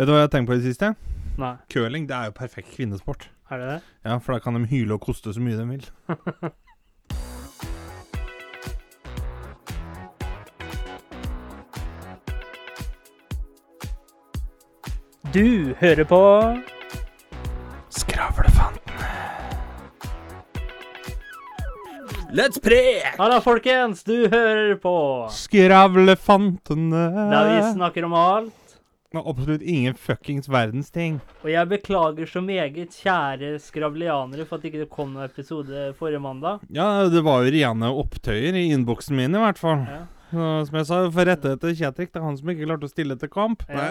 Vet du hva jeg har tenkt på i det siste? Nei, Curling det er jo perfekt kvinnesport. er det det? Ja, For da kan de hyle og koste så mye de vil. Du hører på Skravlefantene. Let's prek! Halla, folkens! Du hører på Skravlefantene. Der vi snakker om alt. Absolutt ingen fuckings verdens ting. Og jeg beklager så meget, kjære skravlianere, for at ikke det kom noen episode forrige mandag. Ja, det var jo rene opptøyer i innboksen min, i hvert fall. Ja. Som jeg sa, for rette etter Kjetrik. Det er han som ikke klarte å stille til kamp. Ja.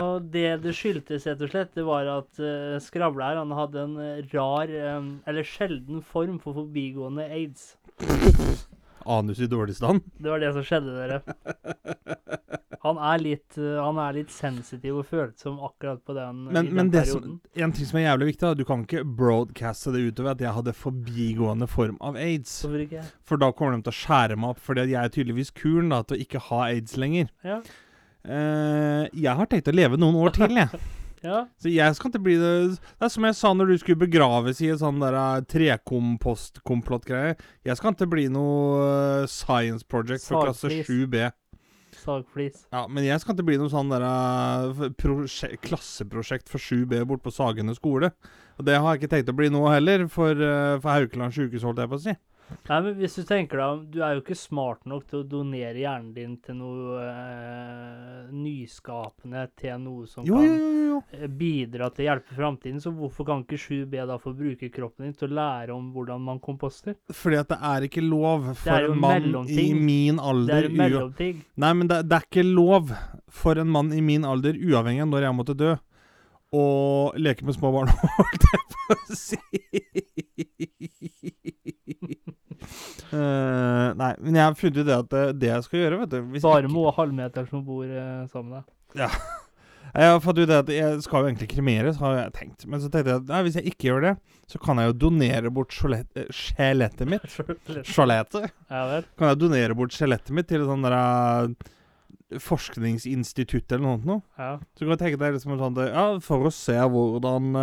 Og det det skyldtes, rett og slett, det var at uh, skravler han hadde en eh, rar, um, eller sjelden form for forbigående aids. Anus i dårlig stand. Det var det som skjedde, dere. Han er litt, eh, han er litt sensitiv og følsom akkurat på den, Men, den men perioden. som, en ting som er jævlig viktig, er at du kan ikke broadcaste det utover at jeg hadde forbigående form av aids. For da kommer de til å skjære meg opp, fordi jeg er tydeligvis kul da, til å ikke ha aids lenger. Ja. Uh, jeg har tenkt å leve noen år til, jeg. ja. Så jeg skal ikke bli det Det er som jeg sa når du skulle begraves i en sånn der eh, trekompost-komplott-greie. Jeg skal ikke bli noe science project for klasse 7B. Sagflis. Ja, men jeg skal ikke bli noe sånn der eh, klasseprosjekt for 7B bort på Sagene skole. Og det har jeg ikke tenkt å bli nå heller, for, eh, for Haukeland sjukehus, holdt jeg på å si. Nei, men hvis du tenker deg om, du er jo ikke smart nok til å donere hjernen din til noe eh, nyskapende, til noe som Jo, kan jo, jo. eh, bidra til å hjelpe framtiden, så hvorfor kan ikke 7B da få bruke kroppen din til å lære om hvordan man komposter? Fordi at det er ikke lov for en mann i min min Det alder er mellomting. Nei, men det, det er ikke lov for en mann i min alder, uavhengig av når jeg måtte dø, å leke med små barn, holdt jeg på å si. Eh, nei, men jeg har funnet ut det at det, det jeg skal gjøre, vet du hvis Bare Moe halvmeter som bor eh, sammen med deg. Jeg har fått ut det at jeg skal jo egentlig kremeres, har jeg tenkt. Men så tenkte jeg at nei, hvis jeg ikke gjør det, så kan jeg jo donere bort eh, skjelettet mitt. Skjelettet? Ja vel. Kan jeg donere bort skjelettet mitt til et sånt der eh, forskningsinstitutt eller noe sånt? Ja. Så kan jeg tenke deg liksom sånn ja, For å se hvordan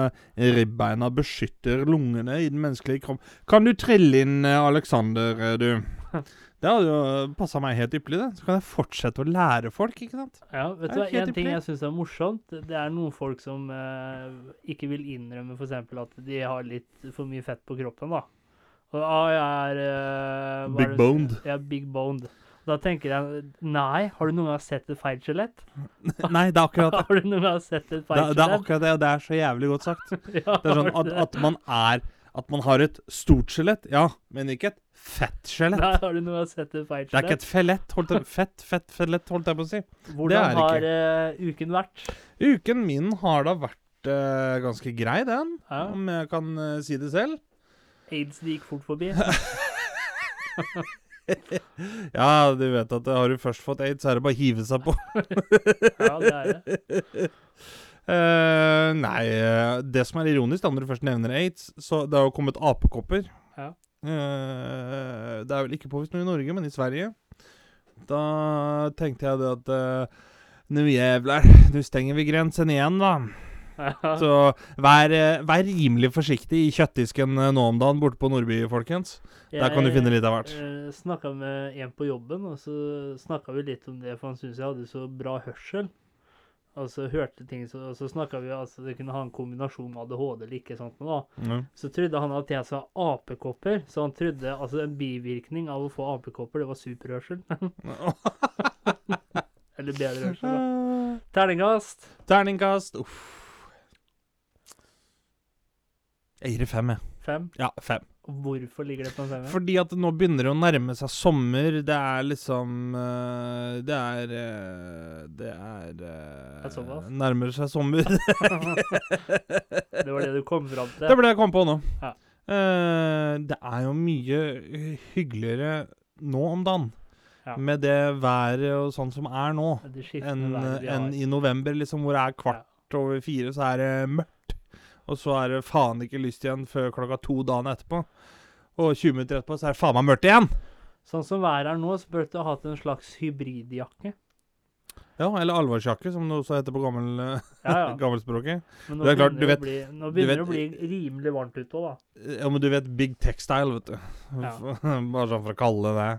ribbeina beskytter lungene i den menneskelige kropp Kan du trille inn, eh, Alexander, eh, du? Det hadde jo passa meg helt ypperlig, det. Så kan jeg fortsette å lære folk, ikke sant? Ja, vet du hva, En ting jeg syns er morsomt, det er noen folk som eh, ikke vil innrømme f.eks. at de har litt for mye fett på kroppen. da. Og ah, jeg er eh, Big det- boned. Ja, big boned. Da tenker jeg Nei, har du noen gang sett et feil skjelett? Nei, det er akkurat det. Har du noen gang sett et Det, feil det er akkurat det, og det er så jævlig godt sagt. Ja, Det er sånn at, at man er At man har et stort skjelett, ja, men ikke et fett skjelett. Nei, har du noe å sette et skjelett. Det er ikke et felett, holdt jeg, fett, fett, felett, holdt jeg på å si. Hvordan har uh, uken vært? Uken min har da vært uh, ganske grei, den. Ja. Om jeg kan uh, si det selv. Aids det gikk fort forbi. Ja, du vet at har du først fått aids, så er det bare å hive seg på. Ja, det er det. Eh, nei, eh, det som er ironisk da når du først nevner aids, så det har jo kommet apekopper. Ja. Uh, det er vel ikke påvist noe i Norge, men i Sverige. Da tenkte jeg det at uh, Nå jævler, nå stenger vi grensen igjen, da. Ja. Så vær, vær rimelig forsiktig i kjøttdisken nå om dagen borte på Nordby, folkens. Der kan du finne litt av hvert. Jeg snakka med en på jobben, og så snakka vi litt om det, for han syntes jeg hadde så bra hørsel. Altså hørte ting, så, og så snakka vi altså det kunne ha en kombinasjon med ADHD eller ikke. sånt noe Mm. Så trodde han at jeg sa apekopper, så han trodde altså en bivirkning av å få apekopper, det var superhørsel. eller bedre hørsel, da. Terningkast. Terningkast Uff. Jeg gir det fem, jeg. Fem. Ja, fem. Hvorfor ligger det på en femmer? Fordi at nå begynner det å nærme seg sommer. Det er liksom eh, Det er eh, Det er eh, Er det såpass? Nærmer seg sommer. Det var det du kom fram til? det ble jeg kom på nå. Ja. Det er jo mye hyggeligere nå om dagen. Ja. Med det været og sånn som er nå, enn enn i november, liksom, hvor det er kvart over fire, så er det mørkt. Og så er det faen ikke lyst igjen før klokka to dagen etterpå. Og 20 minutter etterpå så er det faen meg mørkt igjen! Sånn som været er nå, så burde du ha hatt en slags hybridjakke. Ja, eller alvorsjakke, som det også heter på gammel, eh, Ja, ja. gammelspråket. Men nå Det klart, begynner, vet- bli, nå begynner vet- det å bli rimelig varmt ute òg, da. Ja, men du vet Big Textile, vet du. Ja. Bare sånn for å kalle det det.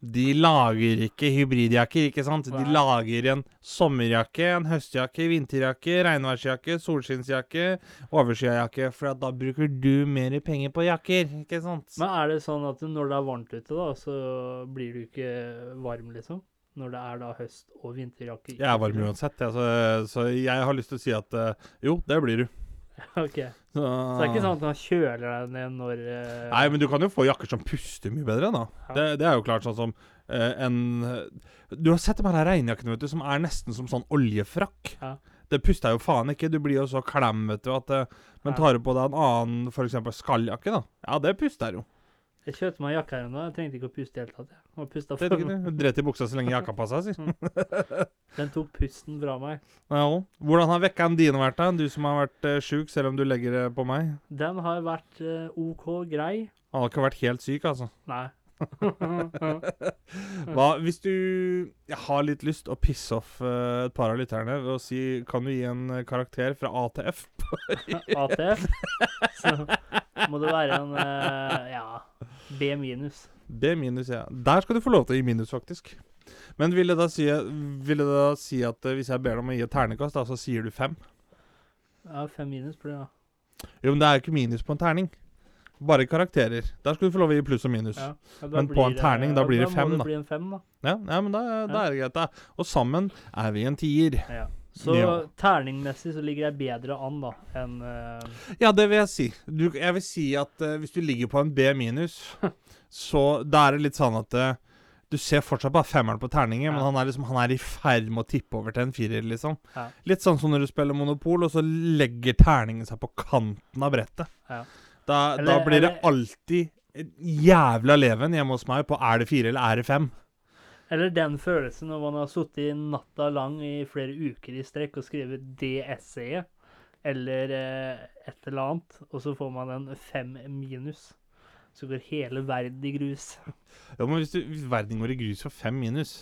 De lager ikke hybridjakker, ikke sant? De lager en sommerjakke, en høstjakke, vinterjakke, regnværsjakke, solskinnsjakke, overskyjakke. For da bruker du mer penger på jakker, ikke sant? Men er det sånn at når det er varmt ute, da, så blir du ikke varm, liksom? Når det er da høst- og vinterjakke? Jeg er varm uansett, ja, så, så jeg har lyst til å si at eh, jo, det blir du. OK. Så, Så det er ikke sånn at han kjøler deg ned når eh, Nei, men du kan jo få jakker som puster mye bedre, da. Ja. Det, det er jo klart sånn som eh, en Du har sett de her regnjakkene, vet du, som er nesten som sånn oljefrakk. Ja. Det puster jo faen ikke. Du blir jo så klem, vet du, at eh, Men Ja. tar du på deg en annen, f.eks. skalljakke, da. Ja, det puster jo. Jeg kjøpte meg jakke her nå. Jeg trengte ikke å puste i det hele tatt. jeg. Og pusta Det for du. Dret i buksa så lenge jakka passa, si. Den tok pusten fra meg. Ja, jo. Hvordan har vekkaen dine vært, da? Du som har vært uh, sjuk, selv om du legger det på meg. Den har vært eh, OK grei. Han har ikke vært helt syk, altså. Nei. Hva, hvis du har litt lyst å pisse off eh, et par av lytterne ved å si Kan du gi en eh, karakter fra A til F? ATF. Så må det være en eh, ja, B minus. B minus, ja. Der skal du få lov til å gi minus, faktisk. Men vil det da si, vil det da si at eh, hvis jeg ber deg om å gi et ternekast, da, så sier du fem? Ja, fem minus blir det, da. Jo, men det er jo ikke minus på en terning. Bare karakterer. Der skal du få lov å gi pluss og minus. Ja. Ja, da Men på en det- terning, da blir det fem, Da da. må det bli en fem, da. Ja, ja men da, da er det greit, da. Og sammen er vi en tier. Ja. Så Ja. terningmessig så ligger jeg bedre an da enn uh... Ja, det vil jeg si. Du, jeg vil si at uh, hvis du ligger på en B minus, så da er det litt sånn at uh, du ser fortsatt bare femmeren på terningen, men han er, liksom, han er i ferd med å tippe over til en firer, liksom. Ja. Litt sånn som når du spiller Monopol, og så legger terningen seg på kanten av brettet. Ja. Da, da Eller- blir det alltid jævla leven hjemme hos meg på er det fire eller er det fem. Eller den følelsen når man har sittet natta lang i flere uker i strekk og skrevet det essayet, eller eh, et eller annet, og så får man en fem minus. Så går hele verden i grus. Ja, men hvis, du, hvis verden går i grus for fem minus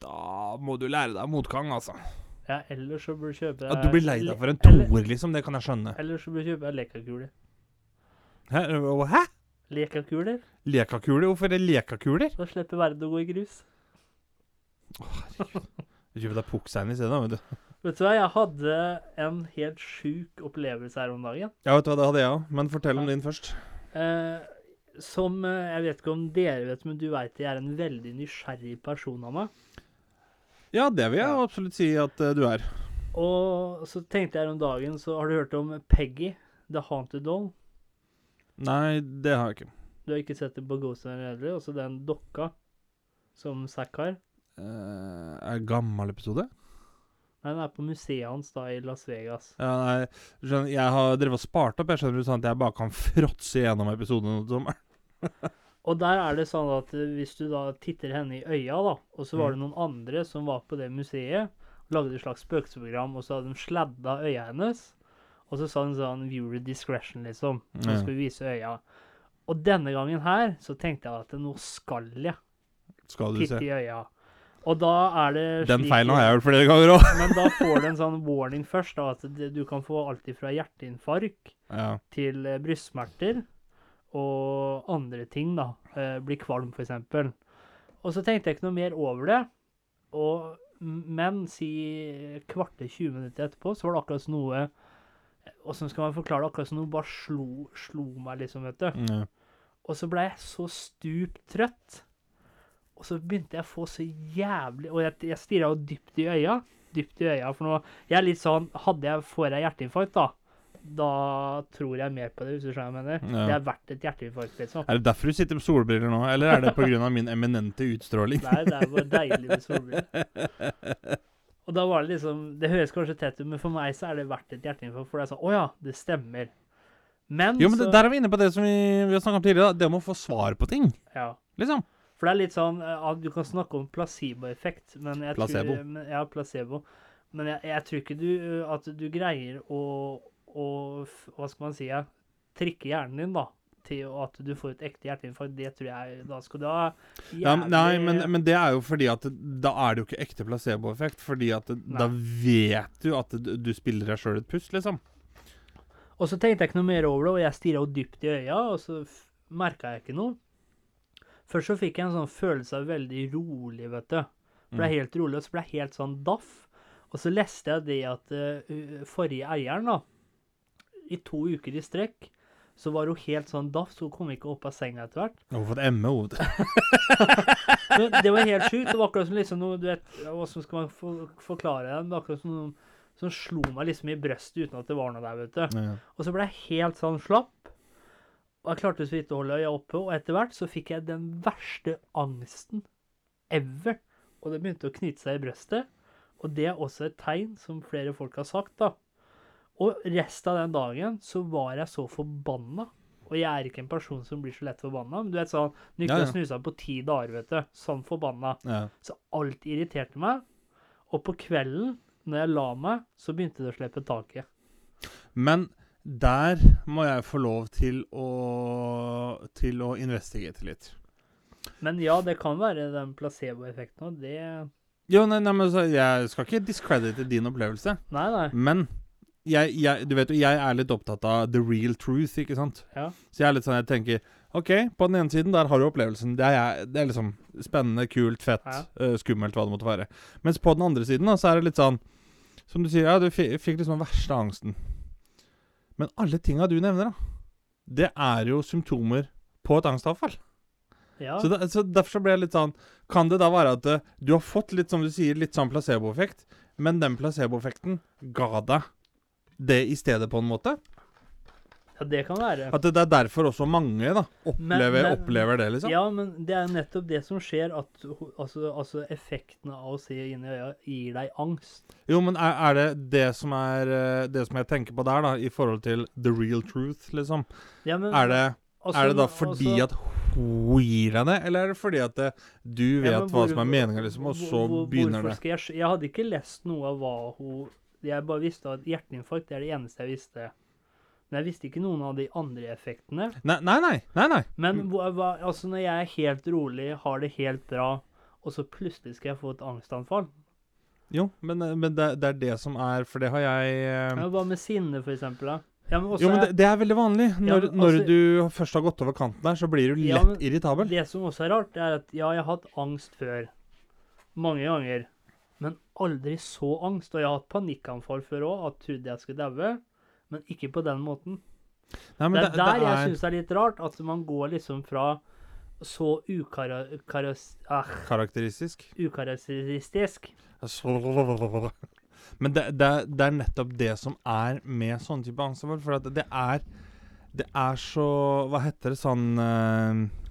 Da må du lære deg motgang, altså. Ja, ellers så bør du kjøpe Ja, du blir lei deg for en toer, liksom. Det kan jeg skjønne. Ellers så bør du kjøpe lekakuler. Hæ? Hæ? Lekakuler? Lekakuler? Hvorfor er det lekakuler? Da slipper verden å gå i grus. Kjøp deg pukksein i stedet, da, vet du. Vet du hva, jeg hadde en helt sjuk opplevelse her om dagen. Ja, vet du hva, det hadde jeg òg. Men fortell om din først. Eh, som eh, Jeg vet ikke om dere vet, men du veit jeg er en veldig nysgjerrig person av meg. Ja, det vil jeg Ja. absolutt si at uh, du er. Og så tenkte jeg her om dagen, så har du hørt om Peggy, The Haunted Doll? Nei, det har jeg ikke. Du har ikke sett det på Ghost in heller? Også den dokka som Zack har? Uh, er gammel episode? Nei, den er på museet hans da i Las Vegas. Ja, nei, skjønner, jeg har drevet og spart opp, jeg skjønner du, sånn at jeg bare kan fråtse gjennom episoden om sommeren. Og der er det sånn at eh, hvis du da titter henne i øya, da, og så var det noen andre som var på det museet, lagde et slags spøkelsesprogram, og så hadde de sladda øya hennes, og så sa hun sånn 'viewer discretion', liksom. Nå skal vi vise øya. Og denne gangen her så tenkte jeg at nå skal jeg Skal du titte se. i øya. Og da er det Den feilen har jeg gjort flere ganger òg. Men da får du en sånn warning først, da, at du kan få alt fra hjerteinfarkt Ja. til eh, brystsmerter og andre ting, da. Eh, bli kvalm, f.eks. Og så tenkte jeg ikke noe mer over det. Og, men si kvarte 20 minutter etterpå, så var det akkurat noe Åssen skal man forklare det? Akkurat som noe bare slo, slo meg, liksom, vet du. Ja. Og så ble jeg så stupt trøtt. Og så begynte jeg å få så jævlig Og jeg, jeg stirra jo dypt i øya. Dypt i øya. For nå Jeg er litt sånn Hadde jeg får jeg hjerteinfarkt, da, da tror jeg mer på det, hvis du skjønner hva jeg mener. Ja. Det er verdt et hjerteinfarkt, liksom. Er det derfor du sitter med solbriller nå, eller er det pga. min eminente utstråling? Nei, det er bare deilig med solbriller. Og da var det liksom Det høres kanskje tett ut, men for meg så er det verdt et hjerteinfarkt. For det er sånn Å ja, det stemmer. Men Jo, men det, så der er vi inne på det som vi, vi har snakka om tidligere. da. Det om å få svar på ting, Ja. liksom. For det er litt sånn eh, at Du kan snakke om placeboeffekt, men jeg Placebo. Tror, men, ja, placebo. Men jeg, jeg tror ikke du eh, at du greier å, å Hva skal man si? Ja, trikke hjernen din da, til at du får et ekte hjerteinfarkt, det tror jeg Da skal du ha Ja, nei, men, men det er jo fordi at da er det jo ikke ekte placeboeffekt. Fordi at nei. da vet du at du, spiller deg sjøl et puss, liksom. Og så tenkte jeg ikke noe mer over det, og jeg stirra henne dypt i øya, og så merka jeg ikke noe. Først så fikk jeg en sånn følelse av veldig rolig, vet du. Ble Mm. helt rolig, og så ble jeg helt sånn daff. Og så leste jeg det at uh, forrige eieren, da, i to uker i strekk, så var hun helt sånn daff, så hun kom ikke opp av senga etter hvert. Jeg har fått ME, hoved. Det var helt sjukt. Det var akkurat som liksom noe, du vet, Hvordan skal man for, forklare det? Det var akkurat som noe som slo meg liksom i brøstet uten at det var noe der, vet du. Ja. Og så ble jeg helt sånn slapp. Og jeg klarte så vidt å holde øya oppe, og etter hvert så fikk jeg den verste angsten ever. Og det begynte å knyte seg i brøstet. Og det er også et tegn, som flere folk har sagt, da. Og resten av den dagen så var jeg så forbanna. Og jeg er ikke en person som blir så lett forbanna. Men du vet sånn ikke Ja, ja. snusa på ti dager, vet du. Sånn forbanna. Ja. Så alt irriterte meg. Og på kvelden, når jeg la meg, så begynte det å slippe taket. Men der må jeg få lov til å Til å investigere litt. Men ja, det kan være den placeboeffekten òg. Det Jo, nei, nei, men så, Jeg skal ikke discredite din opplevelse, Nei, nei. men jeg, jeg, du vet jo, jeg er litt opptatt av the real truth, ikke sant? Ja. Så jeg er litt sånn, jeg tenker OK, på den ene siden, der har du opplevelsen. Det er, det er liksom spennende, kult, fett, Ja. uh, skummelt, hva det måtte være. Mens på den andre siden, da, så er det litt sånn Som du sier, ja, du fikk liksom den verste angsten. Men alle tinga du nevner, da, det er jo symptomer på et angstavfall. ja. Så, da, så Derfor så ble jeg litt sånn Kan det da være at uh, du har fått litt som du sier, litt sånn placeboeffekt, men den placeboeffekten ga deg det i stedet, på en måte? ja, det kan være. At det, det er derfor også mange da opplever, men- opplever det, liksom? Ja, men det er nettopp det som skjer, at altså, altså effektene av å se inn i øya gir deg angst. Jo, men er, er det det som er eh, Det som jeg tenker på der, da, i forhold til the real truth, liksom? Ja, men, Er det, altså, er det da fordi altså, at hun gir deg det, eller er det fordi at det, du vet ja, men hva som er meninga, liksom, og hvor- så hvor- begynner hvorfor det? Jeg, jeg hadde ikke lest noe av hva hun Jeg bare visste at hjerteinfarkt det er det eneste jeg visste. Men jeg visste ikke noen av de andre effektene. Nei, nei, nei. nei, nei. Men hva, hva, altså når jeg er helt rolig, har det helt bra, og så plutselig skal jeg få et angstanfall Jo, men, men det, det er det som er For det har jeg eh, ja, Hva med sinne, for eksempel? Da? Ja, men også Jo, men det, det er veldig vanlig. Når, når altså- du først har gått over kanten der, så blir du lett ja, irritabel. Det som også er rart, er at ja, jeg har hatt angst før. Mange ganger. Men aldri så angst. Og jeg har hatt panikkanfall før òg, at trodde jeg skulle daue. Men ikke på den måten. Nei, men det er der det jeg er syns det er litt rart, at man går liksom fra så ukara, karas, ah, karakteristisk. ukarakteristisk Men det, det, det er nettopp det som er med sånn type angstanfall. For at det er Det er så Hva heter det sånn hvis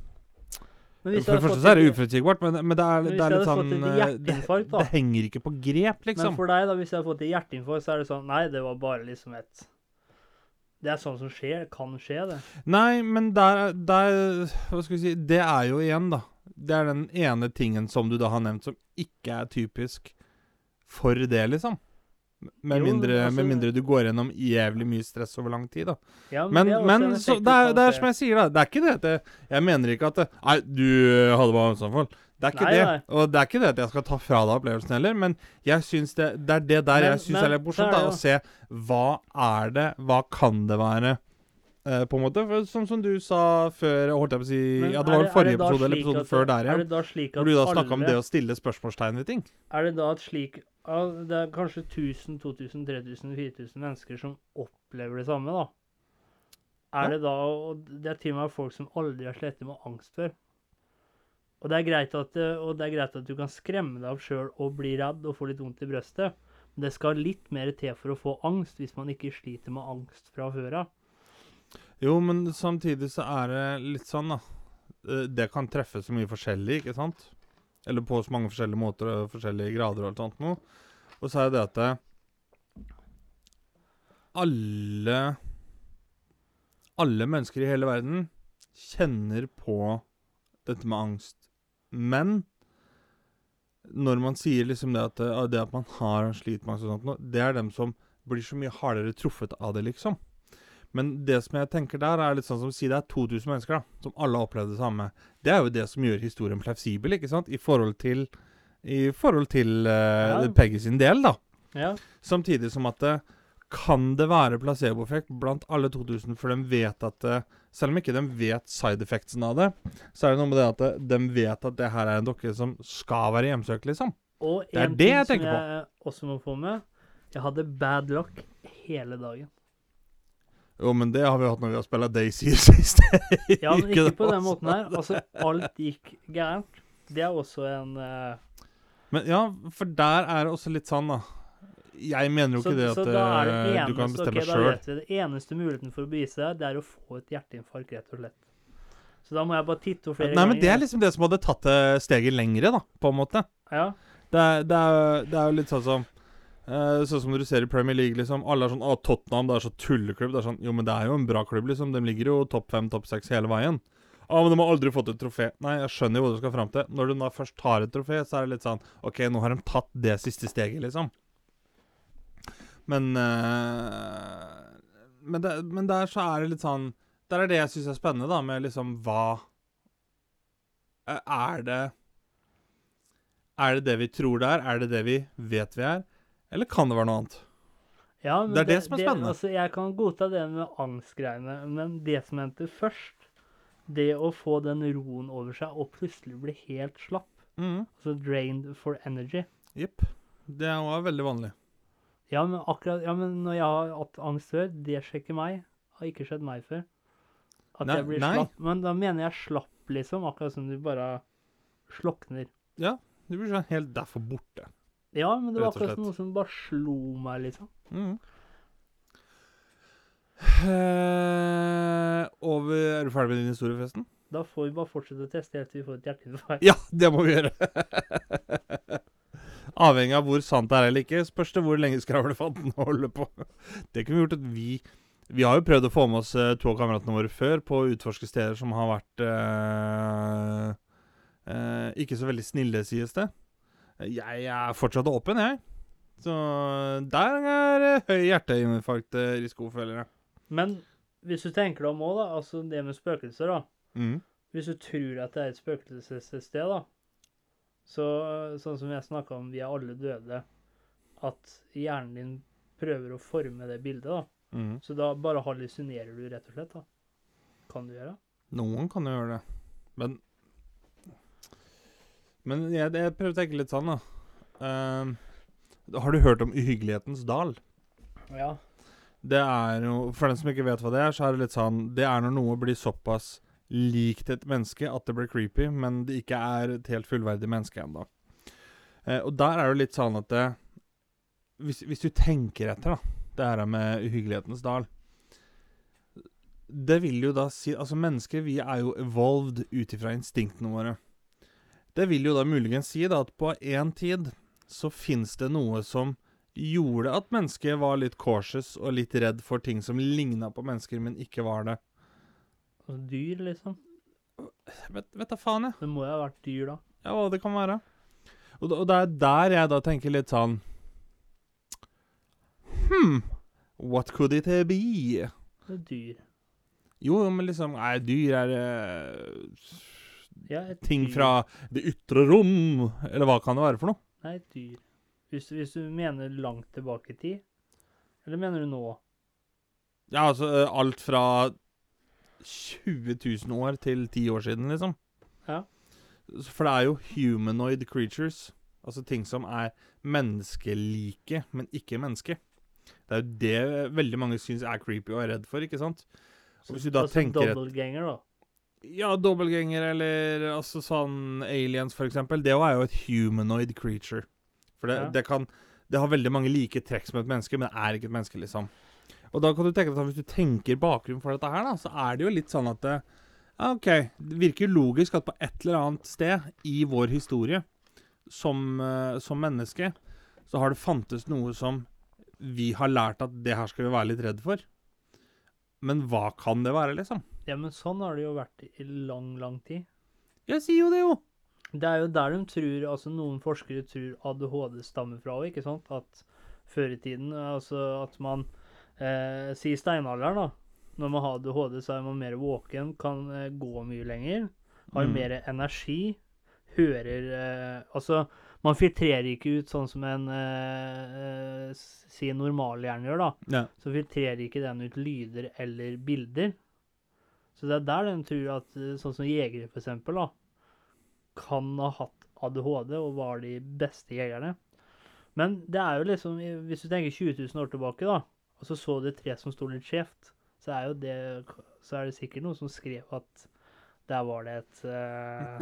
For det første så er det uforutsigbart, men, men det er, Men det er litt sånn fått et eh, det, det henger ikke på grep, liksom. Men for deg, da, hvis jeg har fått et hjerteinfarkt, så er det sånn Nei, det var bare liksom et Det er sånn som skjer. Kan skje, det. Nei, men der, der Hva skal vi si Det er jo igjen, da. Det er den ene tingen som du da har nevnt som ikke er typisk for det, liksom. Med, Jo, mindre, altså- med mindre du går gjennom jævlig mye stress over lang tid, da. Ja, Men, er men så, det, er, det er som jeg sier, da. Det er ikke det at jeg, jeg mener ikke at det, Nei, du hadde bare angstanfall. Det er ikke Nei, det. nei. Og det er ikke det at jeg skal ta fra deg opplevelsen heller, men jeg synes det, det er det der Men- jeg syns er litt morsomt. da, Å se hva er det, hva kan det være, på en måte. For, som, som du sa før, holdt jeg på å si Men Ja, det var vel forrige episode eller episode episoden før der Er igjen. at Hvor du da snakka om det å stille spørsmålstegn ved ting. Er det da at slik ja, Det er kanskje 1000, 2000, 3000, 4000 mennesker som opplever det samme, da. Er Ja. det da Og det er til og med folk som aldri har slettet med angst før. Og det er greit at, og det er greit at du kan skremme deg av sjøl og bli redd og få litt vondt i brøstet. Men det skal litt mer til for å få angst hvis man ikke sliter med angst fra før av. Jo, men samtidig så er det litt sånn, da. Eh, Det kan treffe så mye forskjellig, ikke sant? Eller på så mange forskjellige måter og forskjellige grader og alt sånt noe. Og så er det at eh, alle Alle mennesker i hele verden kjenner på dette med angst. Men når man sier liksom det at, eh, det at man har slitt med angst og sånt, noe, det er dem som blir så mye hardere truffet av det, liksom. Men det som jeg tenker der, er litt sånn som si det er 2000 mennesker da, som alle har opplevd det samme. Det er jo det som gjør historien fleksibel, ikke sant? I forhold til, i forhold til uh, Ja. Peggy sin del, da. Ja. Samtidig som at det, kan det være placeboeffekt blant alle 2000, for de vet at det, Selv om ikke de vet side effectsen av det, så er det noe med det at det, de vet at det her er en dokke som skal være hjemsøkt, liksom. Og Det er det ting jeg som tenker på. jeg også må få med Jeg hadde bad luck hele dagen. Jo, men det har vi hatt når vi har spilt Daisy sist. Ja, men ikke på den måten her. Altså, alt gikk gærent. Det er også en uh... Men ja, for der er det også litt sånn, da. Jeg mener jo så, ikke det at er det eh, eneste, du kan bestemme sjøl. vet det. eneste muligheten for å bevise det, det er å få et hjerteinfarkt, rett og slett. Så da må jeg bare titte flere Nei, men det er liksom det som hadde tatt det steget lengre, da, på en måte. Ja, Det det er, det er jo litt sånn som eh, Sånn som du ser i Premier League, liksom. Alle er sånn 'Å, Tottenham, det er så tulleklubb'. Det er sånn Jo, men det er jo en bra klubb, liksom. De ligger jo topp fem, topp seks hele veien. Ja, men de har aldri fått et trofé. Nei, jeg skjønner jo hva du skal fram til. Når du da først tar et trofé, så er det litt sånn OK, nå har de tatt det siste steget, liksom. Men uh, men, det, men der så er det litt sånn Der er det jeg syns er spennende, da, med liksom hva eh, Er det Er det det vi tror det er? Er det det vi vet vi er? Eller kan det være noe annet? ja Det er det som er spennende. Altså, jeg kan godta det med angstgreiene, men det som hendte først, det å få den roen over seg og plutselig bli helt slapp, Mm. altså drained for energy Jepp. Det er jo veldig vanlig. Ja, men akkurat Ja, men når jeg har hatt angst før, det ikke meg. Har ikke skjedd meg før. At Nei, jeg blir nei. slapp. Men da mener jeg slapp, liksom. Akkurat som du bare slokner. Ja. Du blir sånn helt derfor borte. Ja, men det var akkurat noe som bare slo meg, liksom. Mm. Eh, over Er du ferdig med din historie, forresten? Da får vi bare fortsette å teste helt til vi får et hjerteinfarkt. Ja, det må vi gjøre. Avhengig av hvor sant det er eller ikke, spørs det hvor lenge skravlefanten holder på. Det kunne vi gjort at vi Vi har jo prøvd å få med oss eh, to av kameratene våre før på å utforske steder som har vært eh, eh, ikke så veldig snille, sies det. Jeg er fortsatt åpen, jeg. Så der er høy hjerteinfarktrisiko, føler jeg. Men hvis du tenker deg om òg, da. Altså det med spøkelser, da. Mm. Hvis du tror at det er et spøkelsessted, da. Så sånn som jeg snakka om, vi er alle døde. At hjernen din prøver å forme det bildet, da. Mm. Så da bare hallusinerer du, rett og slett. da. Kan du gjøre. det? Noen kan jo gjøre det. Men Men jeg, jeg prøver å tenke litt sånn, da. Uh, har du hørt om Uhyggelighetens dal? Ja. Det er jo For den som ikke vet hva det er, så er det litt sånn Det er når noe blir såpass likt et menneske at det blir creepy, men det ikke er et helt fullverdig menneske ennå. Uh, og der er det litt sånn at det, hvis, hvis du tenker etter, da, det her med Uhyggelighetens dal Det vil jo da si Altså, mennesker, vi er jo evolved ut ifra instinktene våre. Det vil jo da muligens si da at på en tid så fins det noe som gjorde at mennesket var litt cautious og litt redd for ting som ligna på mennesker, men ikke var det. Altså dyr, liksom. Vet, vet da faen, jeg. Det må jo ha vært dyr, da. Ja, hva det kan være. Og, og det er der jeg da tenker litt sånn Hm, what could it be? Det er dyr. Jo, men liksom Nei, dyr er eh, Ja, ting fra det ytre rom, eller hva kan det være for noe? Nei, et dyr. Hvis, hvis du mener langt tilbake i tid, eller mener du nå? Ja, altså eh, alt fra 20 000 år til 10 år siden, liksom. Ja. For det er jo humanoid creatures. Altså ting som er menneskelike, men ikke menneske. Det er jo det veldig mange syns er creepy og er redd for, ikke sant? Og hvis du da altså tenker dobbeltganger, da. Ja, dobbeltgjenger eller altså sånn aliens, for eksempel. Det er jo et humanoid creature. For det, Ja. det kan Det har veldig mange like trekk som et menneske, men det er ikke et menneske, liksom. Og da kan du tenke deg hvis du tenker bakgrunnen for dette her, da, så er det jo litt sånn at det, OK. Det virker logisk at på et eller annet sted i vår historie som, eh, som menneske, så har det fantes noe som vi har lært at det her skal vi være litt redd for. Men hva kan det være, liksom? Ja, men sånn har det jo vært i lang, lang tid. Jeg sier jo det, jo! Det er jo der de tror, altså noen forskere tror ADHD stammer fra òg, ikke sant? At før i tiden, altså at man eh, Si steinalderen, da. når man har ADHD, så er man mer våken, kan eh, gå mye lenger, har Mm. mer energi, hører eh, Altså, man filtrerer ikke ut sånn som en eh, eh, si normalhjerne gjør, da. Ja. Så filtrerer ikke den ut lyder eller bilder. Så det er der den tror at eh, sånn som jegere, for eksempel, da, kan ha hatt ADHD og var de beste jegerne. Men det er jo liksom Hvis du tenker 20 000 år tilbake, da, og så så du et tre som sto litt skjevt, så er jo det Så er det sikkert noen som skrev at der var det et uh...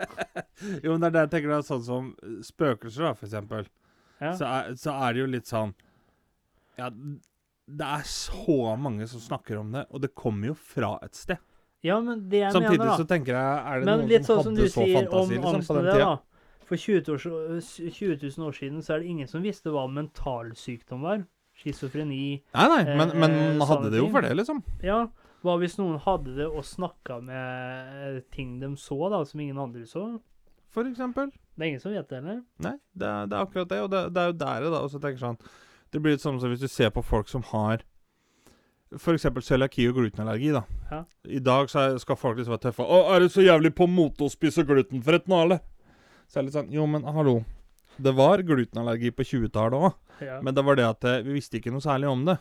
Jo, men det er det jeg tenker det sånn som spøkelser, da, for eksempel. Ja. Så, er, så er det jo litt sånn Ja, det er så mange som snakker om det, og det kommer jo fra et sted. ja, men det jeg Samtidig mener, så tenker jeg Er det Men noen som sånn hadde du så sier om fantasi liksom, på den tida? da. For 20, år, 20 000 år siden så er det ingen som visste hva mentalsykdom var. Schizofreni. Nei, nei, men, eh, men sånne hadde det jo for det, liksom. Ja, hva hvis noen hadde det og snakka med eh, ting de så, da, som ingen andre så? For eksempel. Det er ingen som vet det heller. Nei, det er, det er akkurat det. Og det, det er jo der jeg da også tenker sånn Det blir litt sånn som hvis du ser på folk som har f.eks. cøliaki og glutenallergi. da Ja. I dag så er, skal folk liksom være tøffe. 'Å, er du så jævlig på mote å spise glutenfritt nå, eller?' Så er det litt sånn Jo, men hallo. Det var glutenallergi på 20-tallet òg, Ja. men det var det at eh, vi visste ikke noe særlig om det.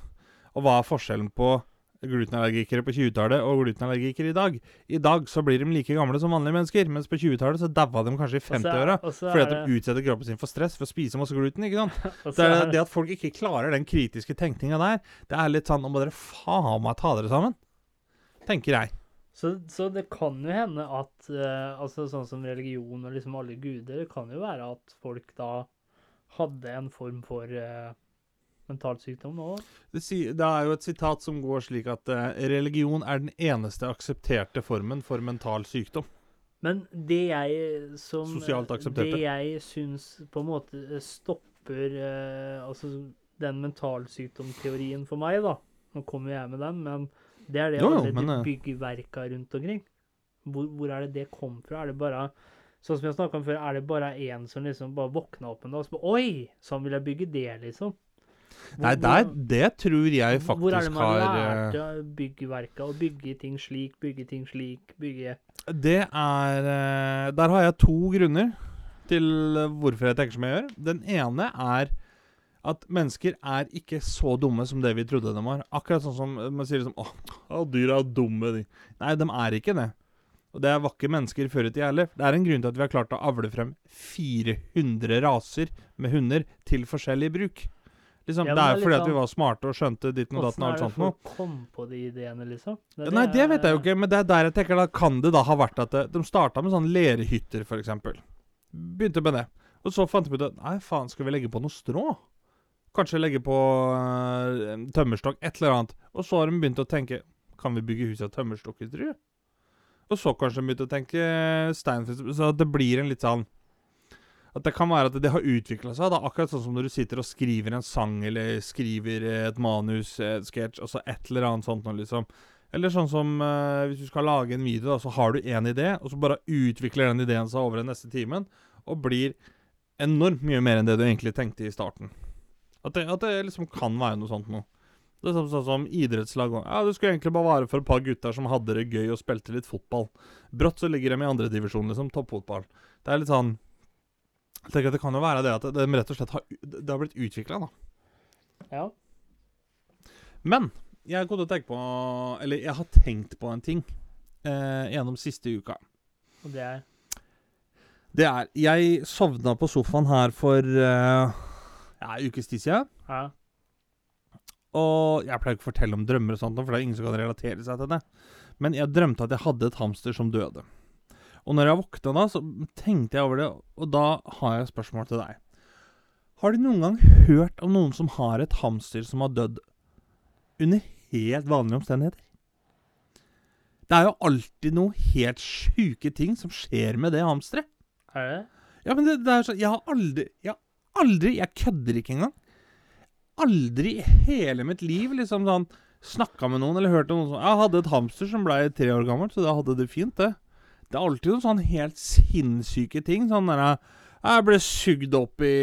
Og hva er forskjellen på glutenallergikere på 20-tallet og glutenallergikere i dag? I dag så blir de like gamle som vanlige mennesker, mens på 20-tallet så daua de kanskje i Og så er- 50-åra. og så Fordi at de utsetter kroppen sin for stress for å spise masse gluten. ikke sant? så er det, det at folk ikke klarer den kritiske tenkninga der, det er litt sånn Nå må dere faen meg ta dere sammen. Tenker jeg. Så, så det kan jo hende at uh, altså sånn som religion og liksom alle guder, det kan jo være at folk da hadde en form for uh, mentalsykdom nå. Det, sier- det er jo et sitat som går slik at uh, religion er den eneste aksepterte formen for mental sykdom. Men det jeg som Sosialt aksepterte. Det jeg syns på en måte stopper uh, altså den mentalsykdomteorien for meg, da Nå kommer jeg med den, men det er det Jo, alle de eh, byggverka rundt omkring. Hvor, hvor er det det kom fra? Er det bare Sånn som jeg snakka om før, er det bare én som liksom bare våkna opp en dag og så bare Oi! Sånn vil jeg bygge det, liksom. Nei, der, det tror jeg faktisk Hvor er det man har eh, lærte byggverka å bygge ting slik, bygge ting slik, bygge Det er eh, Der har jeg to grunner til eh, hvorfor jeg tenker som jeg gjør. Den ene er at mennesker er ikke så dumme som det vi trodde de var. Akkurat sånn som man sier liksom Åh, å, dyr er dumme, de. Nei, de er ikke det. Og det er vakre mennesker før i tida heller. Det er en grunn til at vi har klart å avle frem 400 raser med hunder til forskjellig bruk. Liksom, Ja, det er er jo fordi sånn, at vi sånn- var smarte og skjønte ditten og datten og er alt det sånt noe. folk kom på de ideene, liksom? Ja, Nei, det vet jeg jo ikke, men det er der jeg tenker da kan det da ha vært at det, de starta med sånne lerhytter, eksempel. Begynte med det. Og så fant de ut at nei, faen, skal vi legge på noe strå? Kanskje legge på uh, tømmerstokk, et eller annet. Og så har de begynt å tenke kan vi bygge hus av tømmerstokk i du? Og så kanskje de begynte å tenke stein, så det blir en litt sånn At det kan være at det har utvikla seg. da, Akkurat sånn som når du sitter og skriver en sang, eller skriver et manus, et sketsj, altså et eller annet sånt noe, liksom. Eller sånn som eh, hvis du skal lage en video, da, så har du én idé, og så bare utvikler den ideen seg over den neste timen, og blir enormt mye mer enn det du egentlig tenkte i starten. At det, at det liksom kan være noe sånt noe. Det er sånn, sånn som idrettslag. Ja, Det skulle egentlig bare være for et par gutter som hadde det gøy og spilte litt fotball. Brått så ligger de i andredivisjon, liksom. Toppfotball. Det er litt sånn Jeg tenker at Det kan jo være det at de rett og slett har, det har blitt utvikla, da. Ja. Men jeg har tenkt på Eller jeg har tenkt på en ting eh, gjennom siste uka. Og det er Det er Jeg sovna på sofaen her for eh, ja, ukes tid siden. Ja. Og jeg pleier ikke å fortelle om drømmer, og sånt, for det er ingen som kan relatere seg til det. Men jeg drømte at jeg hadde et hamster som døde. Og når jeg våkna da, så tenkte jeg over det, og da har jeg et spørsmål til deg. Har du noen gang hørt om noen som har et hamster som har dødd under helt vanlige omstendigheter? Det er jo alltid noen helt sjuke ting som skjer med det hamsteret. Er det? Ja, men det, det er sånn Jeg har aldri Jeg har aldri Jeg kødder ikke engang. Aldri i hele mitt liv liksom sånn snakka med noen eller hørt om noen som Jeg hadde et hamster som ble tre år gammelt, så det hadde det fint, det. Det er alltid noen sånn helt sinnssyke ting. Sånn derre Jeg ble sugd opp i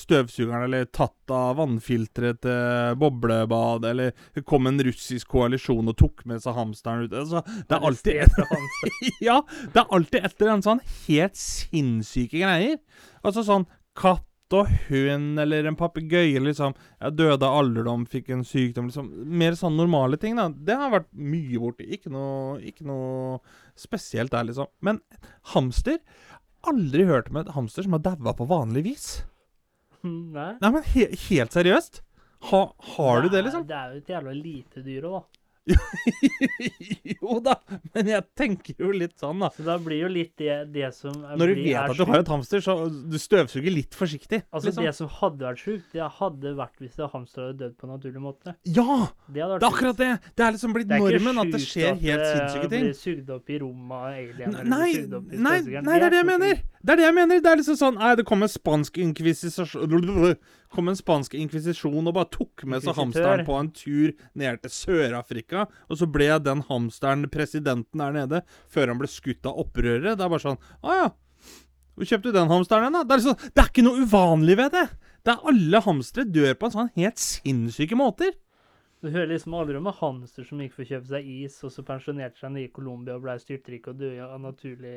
støvsugeren eller tatt av vannfilteret til boblebad, eller det kom en russisk koalisjon og tok med seg hamsteren ut. Altså, det er alltid hamster. Ja, det er alltid etter en sånn helt sinnssyke greier. Altså sånn katt og hund eller en papegøye, liksom. Jeg døde av alderdom, fikk en sykdom, liksom. Mer sånn normale ting, da. Det har vært mye borti. Ikke noe, ikke noe spesielt der, liksom. Men hamster Aldri hørt om et hamster som har daua på vanlig vis. Nei. Nei, men he helt seriøst? Ha, har du det, liksom? Det er jo et jævla lite dyr òg, da. jo da, men jeg tenker jo litt sånn, da. Så da blir jo litt det, det som er- Når du vet er at du har et hamster, så du støvsuger litt forsiktig. Altså, liksom. det som hadde vært sjukt, det hadde vært hvis det hamster hadde dødd på en naturlig måte. Ja! Det Det er akkurat det! Det er liksom blitt er ikke normen at det sjukt skjer helt det sinnssyke ting. blir sugd opp i rommet av alien. Nei, nei, nei, det er det jeg mener! Det er det jeg mener. Det er liksom sånn Nei, det kom en spansk inkvisisjon Kom en spansk inkvisisjon og bare tok med seg hamsteren på en tur ned til Sør-Afrika, og så ble den hamsteren presidenten der nede før han ble skutt av opprørere. Det er bare sånn Å ja. Hvor kjøpte du den hamsteren hen, da? Det er, liksom, det er ikke noe uvanlig ved det. Det er Alle hamstere dør på en sånn helt sinnssyke måter. Du hører liksom aldri om en hamster som gikk for å kjøpe seg is, og så pensjonerte seg nede i Colombia og ble styrtrik og døde av naturlig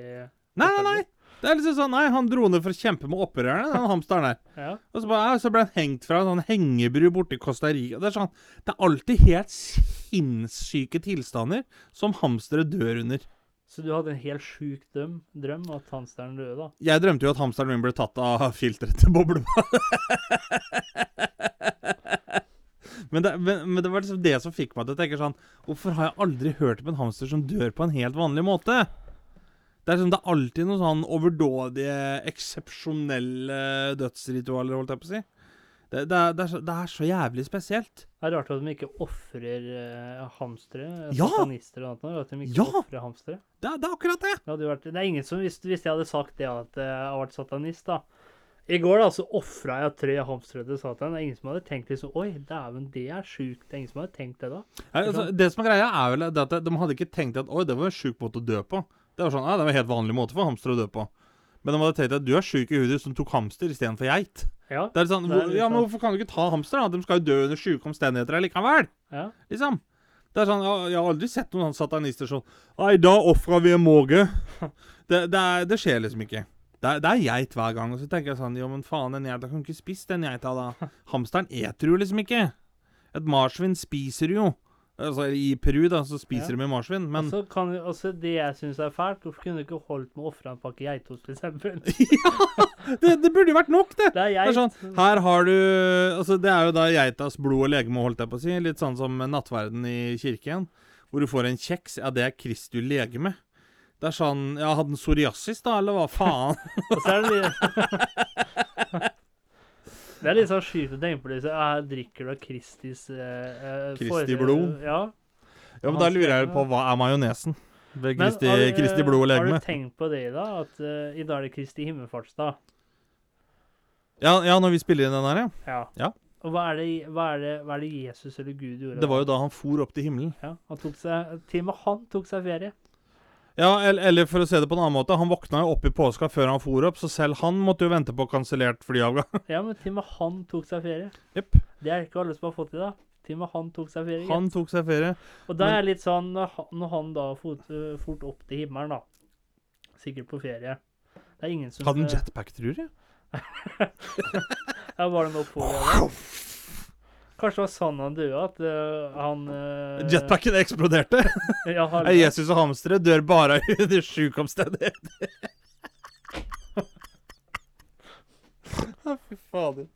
Nei, nei, nei. Det er liksom sånn Nei, han dro ned for å kjempe med opprørerne, den hamsteren der. Ja. Og så, bare, så ble han hengt fra en sånn hengebru borti Costa Rica. Det er sånn Det er alltid helt sinnssyke tilstander som hamstere dør under. Så du hadde en helt sjuk drøm, drøm at hamsteren døde, da? Jeg drømte jo at hamsteren min ble tatt av filteret til boblebadet. men, det, men, men det var liksom det som fikk meg til å tenke sånn Hvorfor har jeg aldri hørt om en hamster som dør på en helt vanlig måte? Det er, sånn, det er alltid noen sånn overdådige, eksepsjonelle dødsritualer, holdt jeg på å si. Det, det, er, det, er så, det er så jævlig spesielt. Det er rart at de ikke ofrer uh, hamstere. Ja! Satanister og noe, at de ikke Ja! ofrer hamstere. Det, er- det akkurat det. Vært, det er ingen som, hvis, hvis jeg hadde sagt det at eh, jeg har vært satanist, da. I går da, så ofra jeg tre hamstere til Satan. Det er ingen som hadde tenkt liksom Oi, dæven, det er sjukt. Det er ingen som hadde tenkt det da. Nei, altså, det som er greia, er vel det at de hadde ikke tenkt at Oi, det var en sjuk måte å dø på. Det var sånn, ja, det var en helt vanlig måte for hamster å dø på. Men de hadde tenkt at du er sjuk i hudet som tok hamster istedenfor geit. Ja. Det er sånn, Det er hvor, ja, men sånn. Hvorfor kan du ikke ta hamster? da? De skal jo dø under sjuke omstendigheter likevel. ja. Liksom. Det er sånn, Jeg, jeg har aldri sett noen satanister sånn Nei, da ofra vi en måge. Det, det, er, det skjer liksom ikke. Det det er geit hver gang. Og så tenker jeg sånn Jo, men faen, den geita kan ikke spise den geita, da. Hamsteren eter jo liksom ikke. Et marsvin spiser jo. Altså, I Peru da, så spiser Ja. de marsvin, men altså, kan altså, det jeg syns er fælt, hvorfor kunne du ikke holdt med å ofre en pakke geitost, f.eks.? Ja! Det, det burde jo vært nok, det. Det er er sånn, her har du Altså, det er jo da geitas blod og legeme, holdt jeg på å si. Litt sånn som nattverden i kirken, hvor du får en kjeks. Ja, det er Kristi legeme. Det er sånn Ja, hadde den psoriasis, da, eller hva faen? Og så er det Det er litt sånn sjukt å tenke på det. Så, ja, drikker du av Kristis eh, eh, Kristi blod? Ja. Ja, men da lurer jeg på hva er majonesen? Ved Kristi, har Kristi blod og Har du tenkt på det, da? At uh, i dag er det Kristi himmelfartsdag? Ja, ja, når vi spiller inn den her, ja. Ja. Ja. Og hva er, det, hva, er det, hva er det Jesus eller Gud gjorde? Det var jo da han for opp til himmelen. Ja, han tok seg, Til og med han tok seg ferie. Ja, eller, for å se det på en annen måte, han våkna jo opp i påska før han for opp, så selv han måtte jo vente på kansellert flyavgang. Ja, men til og med han tok seg ferie. Yep. Det er ikke alle som har fått det, da. Til og med han tok seg ferie. Han tok seg ferie. Og da men- er jeg litt sånn Når han, da fot, øh, fort opp til himmelen, da Sikkert på ferie Det er ingen som Hadde han jetpack, tror jeg? Ja, var det noe på det? Kanskje det var sånn han døde, at uh, han uh, Jetpacken eksploderte. Ja, Jesus og hamstere dør bare under sjuke omstendigheter. Fy fader.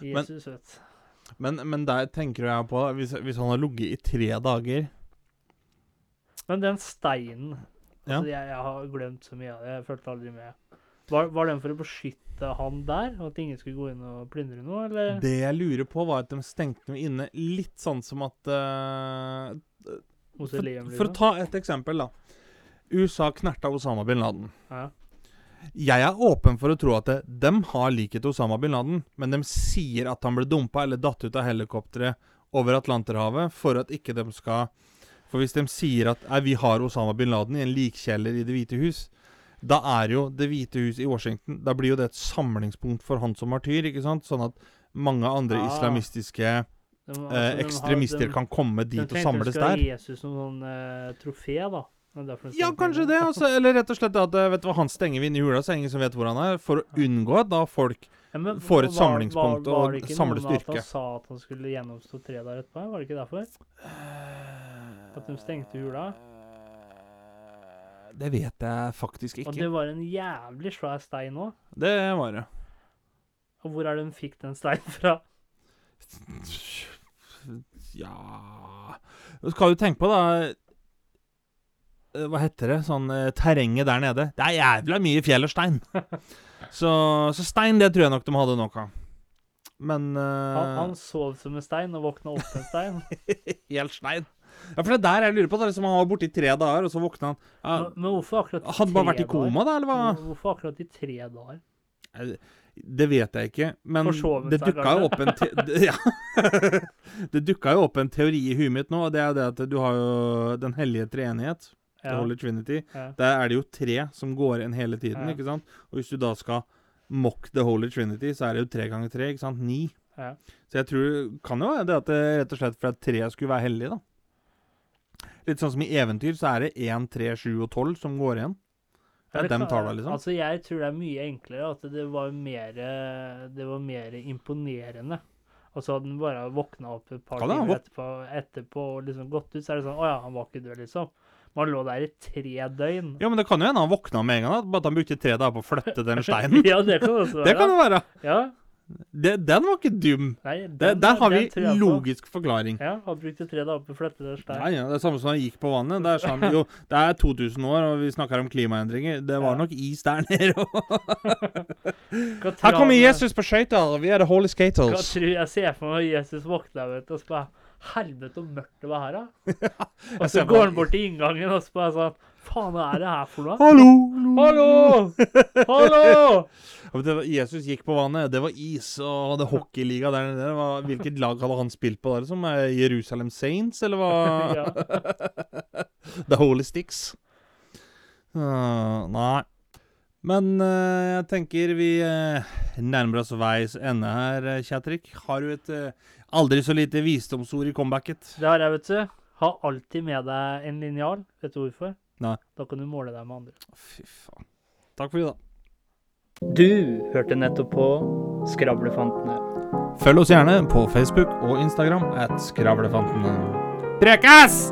Jesus, vet Men, men der tenker jeg på Hvis, hvis han har ligget i tre dager Men den steinen Ja. altså, jeg, jeg har glemt så mye av det. Jeg fulgte aldri med. Var, var den for å beskytte han der? At ingen skulle gå inn og plyndre noe, eller? Det jeg lurer på, var at de stengte noe inne litt sånn som at uh, for, for å liksom? ta et eksempel, da. USA knerta Osama bin Laden. Ja. Jeg er åpen for å tro at det, dem har likhet til Osama bin Laden, men de sier at han ble dumpa eller datt ut av helikopteret over Atlanterhavet for at ikke de skal For hvis de sier at vi har Osama bin Laden i en likkjeller i Det hvite hus, da er jo Det hvite hus i Washington Da blir jo det et samlingspunkt for han som martyr, ikke sant? Sånn at mange andre Ah. islamistiske De- altså, eh, de har- ekstremister de- kan komme de dit og samles der. de skulle ha. Jesus som sånn eh, trofé, da. De Ja, kanskje det. Altså, eller rett og slett at eh, Vet du hva, han stenger vi inn i hula, så ingen som vet hvor han er. For å unngå at da folk Ja, men får et var- samlingspunkt var- var og det ikke noe med styrke. At han sa at han skulle gjennomstå tre der etterpå? Var det ikke derfor? At de stengte hula? Det vet jeg faktisk ikke. Og det var en jævlig svær stein òg. Det var det. Og hvor er det hun fikk den steinen fra? Ja Nå skal du tenke på, da eh, Hva heter det? Sånn eh, terrenget der nede. Det er jævla mye fjell og stein. så, så stein, det tror jeg nok de hadde nok av. Men uh... Han, han sov som en stein og våkna opp en stein. Helt stein. Ja, for det er der jeg lurer på. Det er liksom Han var borte i tre dager, og så våkna han. Ja, Men, men hvorfor akkurat i hadde bare vært i koma, da, eller hva? Hvor- Hvorfor akkurat i tre dager? Det vet jeg ikke, men det dukka jo opp en te ja. Det dukka jo opp en teori i huet mitt nå, og det er det at du har jo Den hellige treenighet, The Ja, Holy Trinity. ja. Der er det jo tre som går inn hele tiden, Ja. ikke sant? Og hvis du da skal mock The Holy Trinity, så er det jo tre ganger tre, ikke sant? Ni. Ja. Så jeg tror Kan jo være det at det rett og slett for at tre skulle være hellig, da. Litt sånn som i eventyr, så er det én, tre, sju og tolv som går igjen. Det er dem tar det, liksom. Altså, jeg tror det er mye enklere at det var mer Det var mer imponerende. Altså hadde han bare våkna opp et par timer våk- etterpå, etterpå og liksom gått ut, så er det sånn Å ja, han var ikke død, liksom. Man lå der i tre døgn. Ja, men det kan jo hende han våkna med en gang, bare at han brukte tre dager på å flytte den steinen. ja, det kan også være. Det kan jo være. Ja. Det, den var ikke dum. Nei, den- der har den vi logisk på. logisk forklaring. Ja, han brukte tre dager på å flytte den Ja, steinen. ja, Det er samme som han gikk på vannet. Det er sånn, jo, det er 2000 år, og vi snakker om klimaendringer. Det var Ja. nok is der nede òg. Her kommer Jesus på skøyter. Vi er The Holy Hva Skaters. tror jeg ser for meg Jesus våkner vet og så bare Helvete, så mørkt det var her, da. og så går han bort til inngangen og så bare sånn Faen, er det her for noe? Hallo! Hallo! Hallo! Ja, men det var, Jesus gikk på vannet. Det var is, og hadde hockeyliga der nede. Var, hvilket lag hadde han spilt på der? Som er Jerusalem Saints, eller hva? ja. The Holy Sticks. Uh, nei. Men uh, jeg tenker vi uh, nærmer oss veis ende her, Kjatrik. Kjetrik. Har du et eh, aldri så lite visdomsord i comebacket? Det har jeg, vet du. Ha alltid med deg en linjal. Vet du hvorfor? Nei. Da kan du måle deg med andre. Fy faen. Takk for i dag. Du hørte nettopp på Skravlefantene. Følg oss gjerne på Facebook og Instagram at Skravlefantene. Prekas!